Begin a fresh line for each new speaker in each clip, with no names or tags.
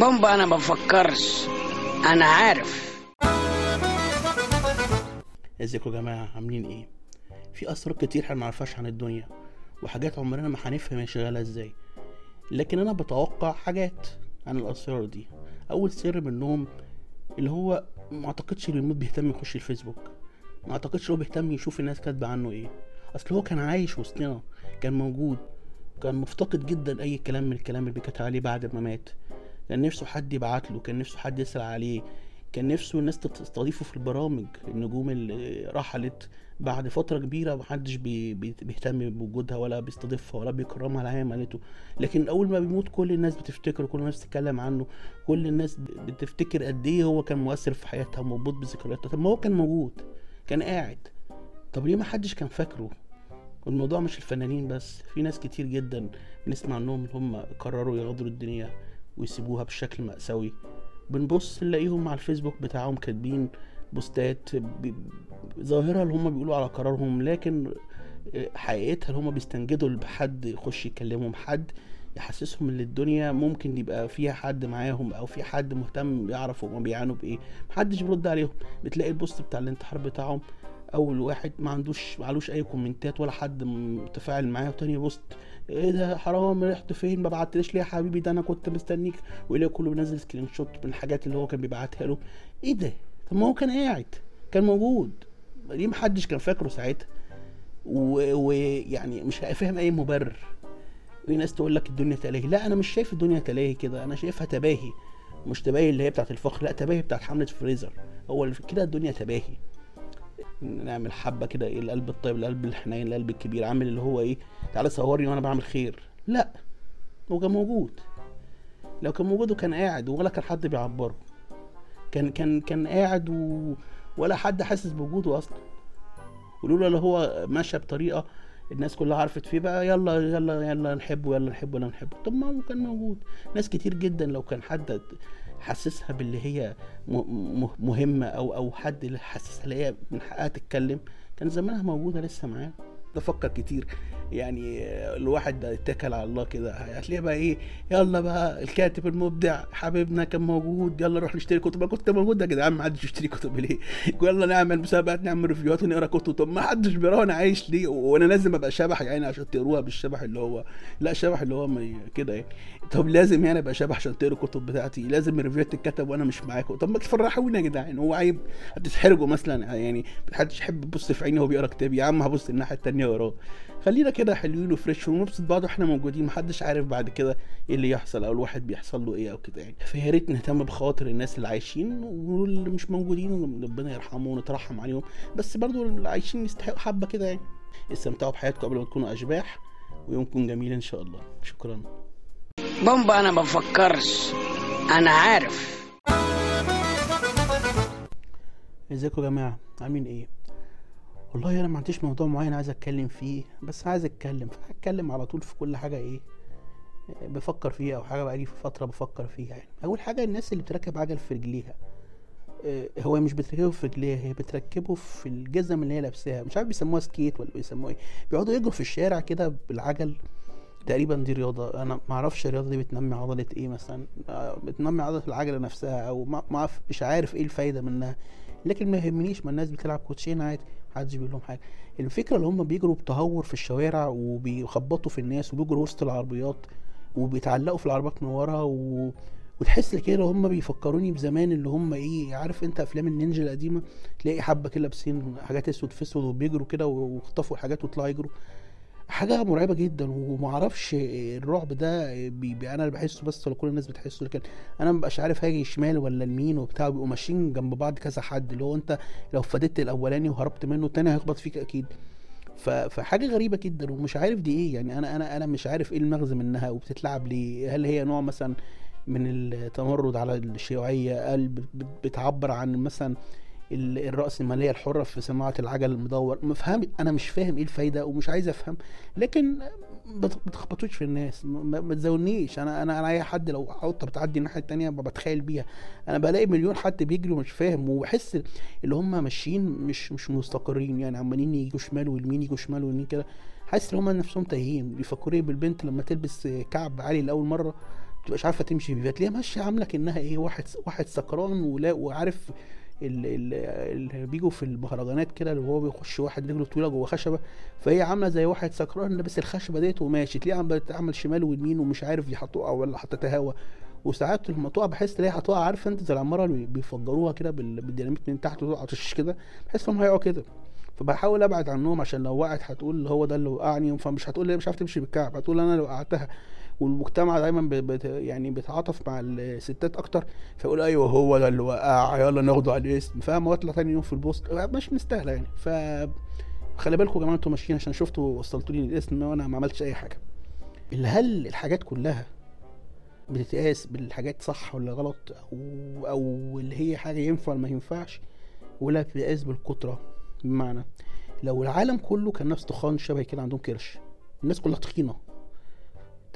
بومبا أنا بفكرش. أنا عارف.
ازيكم يا جماعة عاملين إيه؟ في اسرار كتير إحنا معرفهاش عن الدنيا وحاجات عمرنا ما هنفهم هي شغالة إزاي. لكن أنا بتوقع حاجات عن الأسرار دي. أول سر منهم اللي هو ما أعتقدش الموت بيهتم يخش الفيسبوك. ما أعتقدش هو بيهتم يشوف الناس كاتبة عنه إيه. أصل هو كان عايش وسطنا كان موجود كان مفتقد جدا أي كلام من الكلام اللي بيتكتب عليه بعد ما مات. كان نفسه حد يبعت له كان نفسه حد يسأل عليه كان نفسه الناس تستضيفه في البرامج. النجوم اللي رحلت بعد فترة كبيرة محدش بي بي- بيهتم بوجودها ولا بيستضيفها ولا بيكرمها اللي هي عملته لكن أول ما بيموت كل الناس بتفتكره كل الناس بتتكلم عنه كل الناس بتفتكر قد إيه هو كان مؤثر في حياتها ومربوط بذكرياتها. طب ما هو كان موجود كان قاعد. طب ليه ما حدش كان فاكره؟ الموضوع مش الفنانين بس في ناس كتير جدا بنسمع عنهم هم قرروا يغادروا الدنيا. ويسيبوها بشكل مأساوي. بنبص نلاقيهم على الفيسبوك بتاعهم كاتبين بوستات ظاهرة اللي هم بيقولوا على قرارهم لكن حقيقتها اللي هم بيستنجدوا بحد يخش يكلمهم حد يحسسهم إن الدنيا ممكن يبقى فيها حد معاهم أو في حد مهتم يعرف هما بيعانوا بإيه محدش بيرد عليهم. بتلاقي ال post بتاع الانتحار بتاعهم أول واحد ما عندوش معلوش أي comment ات ولا حد متفاعل معاه. وتاني post إيه ده حرام رحت فين؟ ما بعتليش ليه يا حبيبي؟ ده أنا كنت مستنيك. ويلاقي كله بينزل screenshot من الحاجات اللي هو كان بيبعتها له. إيه ده؟ طب ما هو كان قاعد كان موجود. ليه محدش كان فاكره ساعتها؟ ويعني. يعني مش فاهم أي مبرر. في ناس تقول لك الدنيا تلاهي. لا أنا مش شايف الدنيا تلاهي كده. أنا شايفها تباهي. مش تباهي اللي هي بتاعت الفخر لا تباهي بتاعت حملة فريزر. هو كده الدنيا تباهي. نعمل حبة كده إيه القلب الطيب القلب الحنين القلب الكبير عامل اللي هو إيه تعالى صورني وأنا بعمل خير. لا هو كان موجود. لو كان موجود وكان قاعد ولا كان حد بيعبره. كان كان كان قاعد و... ولا حد حاسس بوجوده أصلا. ولولا اللي هو ماشى بطريقة الناس كلها عرفت فيه بقى يلا يلا يلا نحبه يلا نحبه يلا نحبه. طب ما هو كان موجود. ناس كتير جدا لو كان حد حسسها باللي هي مهمة أو أو حد حسسها اللي هي من حقها تتكلم. كان زمانها موجودة لسه معاه بفكر كتير. يعني الواحد اتكل على الله كده. هتلاقيه بقى إيه يلا بقى الكاتب المبدع حبيبنا كان موجود يلا نروح نشتري كتب. ما كنت موجود يا جدعان ما حدش يشتري كتب ليه؟ يلا نعمل مسابقات نعمل ريفيوهات ونقرأ كتب. طب ما حدش بيقرا أنا عايش ليه؟ وأنا لازم أبقى شبح يعني عشان تقروها بالشبح اللي هو لا شبح اللي هو ما- كده يعني. طب لازم يعني أبقى شبح عشان تقروا الكتب بتاعتي. لازم ال review هات تتكتب وأنا مش معاكم. طب ما تفرحونا يا جدعان هو عيب. هتتحرجوا مثلا يعني محدش يحب يبص في عيني وهو بيقرأ كتاب. يا عم هبص الناحية التانية وراه خلينا كده حلوين و fresh ونبسط بعض وإحنا موجودين. محدش عارف بعد كده إيه اللي يحصل أو الواحد بيحصل له إيه أو كده يعني. فيا ريت نهتم بخواطر الناس اللي عايشين واللي مش موجودين ربنا يرحمهم ونترحم عليهم. بس برضو اللي عايشين يستحقوا حبة كده يعني. استمتعوا بحياتكم قبل ما تكونوا أشباح ويومكم جميل إن شاء الله. شكرا.
بومبا أنا بفكرش. أنا عارف.
إزيكم يا جماعة؟ عاملين إيه؟ والله أنا ما عنديش موضوع معين عايز أتكلم فيه بس عايز أتكلم فهتكلم على طول في كل حاجة إيه بفكر فيها أو حاجة بقالي في فترة بفكر فيها يعني. أول حاجة الناس اللي بتركب عجل في رجليها آه، هو مش بتركبه في رجليها هي بتركبه في الجزم اللي هي لابساها. مش عارف بيسموها سكيت ولا بيسموها إيه. بيقعدوا يجروا في الشارع كده بالعجل تقريبا دي رياضة. أنا ما أعرفش الرياضة دي بتنمي عضلة إيه مثلا آه، بتنمي عضلة العجلة نفسها أو ما مش عارف إيه الفايدة منها. لكن ما يهمنيش ما الناس بتلعب كوتشين عادي محدش بيقول لهم حاجة. الفكرة اللي هم بيجروا بتهور في الشوارع وبيخبطوا في الناس وبيجروا وسط العربيات وبيتعلقوا في العربيات من ورا و... وتحس كده هم بيفكروني بزمان اللي هم إيه عارف أنت أفلام النينجا القديمة؟ تلاقي حبة كده لابسين حاجات أسود في أسود وبيجروا كده ويخطفوا حاجات ويطلعوا يجروا. حاجة مرعبة جدا ومعرفش الرعب ده بي بي أنا بحسه بس ولا كل الناس بتحسه لكن أنا مبقاش عارف هاجي شمال ولا يمين وبتاع بيبقوا ماشيين جنب بعض كذا حد اللي هو أنت لو فدت الأولاني وهربت منه التاني هيخبط فيك أكيد. فحاجة غريبة جدا ومش عارف دي إيه يعني أنا أنا أنا مش عارف إيه المغزى منها وبتتلعب ليه. هل هي نوع مثلا من التمرد على الشيوعية؟ بت- بتعبر عن مثلا الرأسمالية الحرة في صناعة العجل المدور. مفهم أنا مش فاهم إيه الفايدة ومش عايز أفهم. لكن ما تخبطوش في الناس. ما, أنا أنا أنا أي حد لو قطة بتعدي الناحية التانية بتخيل بيها. أنا بلاقي مليون حد بيجري ومش فاهم وبحس اللي هم ماشيين مش مش مستقرين. يعني عمالين يجوا شمال ويمين يجوا شمال ويمين كده. حاسس إن هم نفسهم تايهين. بيفكروا إيه بالبنت لما تلبس كعب عالي لأول مرة؟ تبقاش عارفة تمشي بيها تلاقيها ماشية عاملة كأنها إيه واحد واحد سكران ولا وعارف اللي بيجوا في المهرجانات كده اللي هو بيخش واحد رجله طويلة جوه خشبة فهي عاملة زي واحد سكران لابس الخشبة ديت وماشي تلاقيها عم بتعمل شمال ويمين ومش عارف دي هتقع ولا هتتهاوى هوا. وساعات لما تقع بحس تلاقيها هتقع عارف أنت زي العمارة اللي بيفجروها كده بال- بالديناميت من تحت وتقع تش كده بحس إنهم هيقعوا كده. فبحاول أبعد عنهم عشان لو وقعت هتقول هو ده اللي وقعني فمش هتقول لي مش عارف تمشي بالكعب هتقول أنا اللي وقعتها. والمجتمع دايما بت يعني بيتعاطف مع الستات أكتر فيقول أيوه هو ده اللي وقع يلا ناخده على الاسم فاهم؟ واطلع تاني يوم في البوست مش مستاهلة يعني. ف خلي بالكم يا جماعة أنتوا ماشيين عشان شفتوا وصلتوا لي الاسم وأنا ما عملتش أي حاجة. هل الحاجات كلها بتتقاس بالحاجات صح ولا غلط؟ أو أو اللي هي حاجة ينفع ولا ما ينفعش؟ ولا بتتقاس بالقطره بمعنى لو العالم كله كان ناس تخان شبه كده عندهم كرش الناس كلها تخينة.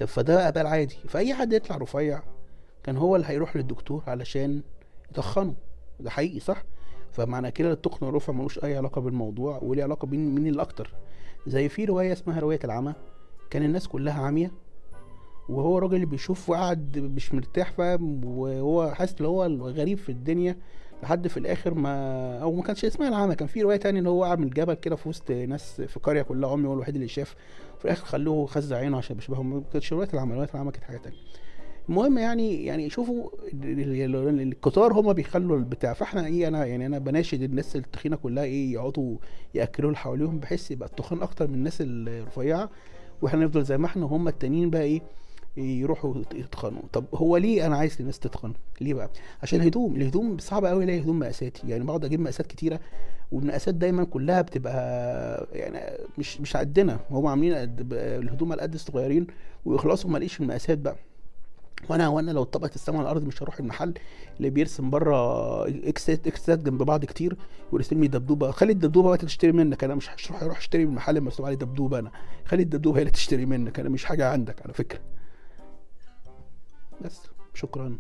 فده بقى العادي فأي حد يطلع رفيع كان هو اللي هيروح للدكتور علشان يتخنه. ده حقيقي صح؟ فمعنى كده التخن والرفع ملوش أي علاقة بالموضوع وليه علاقة بين مين الأكتر. زي في رواية اسمها رواية العمى كان الناس كلها عمية وهو راجل بيشوف وقعد مش مرتاح فاهم وهو حاسس إن هو الغريب في الدنيا لحد في الآخر ما أو ما كانش اسمها العمى كان في رواية تانية إن هو وقع من الجبل كده في وسط ناس في قرية كلها عمي هو الوحيد اللي شاف في الآخر خلوه خز عينه عشان بيشبههم ما كانتش رواية العمى رواية العمى كانت حاجة تانية. المهم يعني يعني شوفوا ال- ال- ال- الكتار هما بيخلوا البتاع. فإحنا إيه أنا يعني أنا بناشد الناس التخينة كلها إيه يقعدوا يأكلوا اللي حواليهم بحيث يبقى التخان أكتر من الناس الرفيعة وإحنا نفضل زي ما إحنا وهم التانيين بقى إيه يروحوا يتخنوا. طب هو ليه أنا عايز الناس تتخن؟ ليه بقى؟ عشان الهدوم الهدوم صعب قوي ألاقي هدوم مقاساتي. يعني بقعد أجيب مقاسات كتيرة والمقاسات دايما كلها بتبقى يعني مش مش قدنا هم عاملين الهدوم على قد الصغيرين ويخلصوا ما الاقيش المقاسات بقى. وأنا وأنا لو اتطبقت السما على الأرض مش هروح المحل اللي بيرسم بره إكسات إكسات جنب بعض كتير ويرسم لي دبدوبة. خلي الدبدوبة بقى تشتري منك. أنا مش هروح أروح أشتري من المحل مرسوم عليه دبدوبة أنا. خلي الدبدوبة هي اللي تشتري منك. أنا مش حاجة عندك على فكرة. بس. شكرا.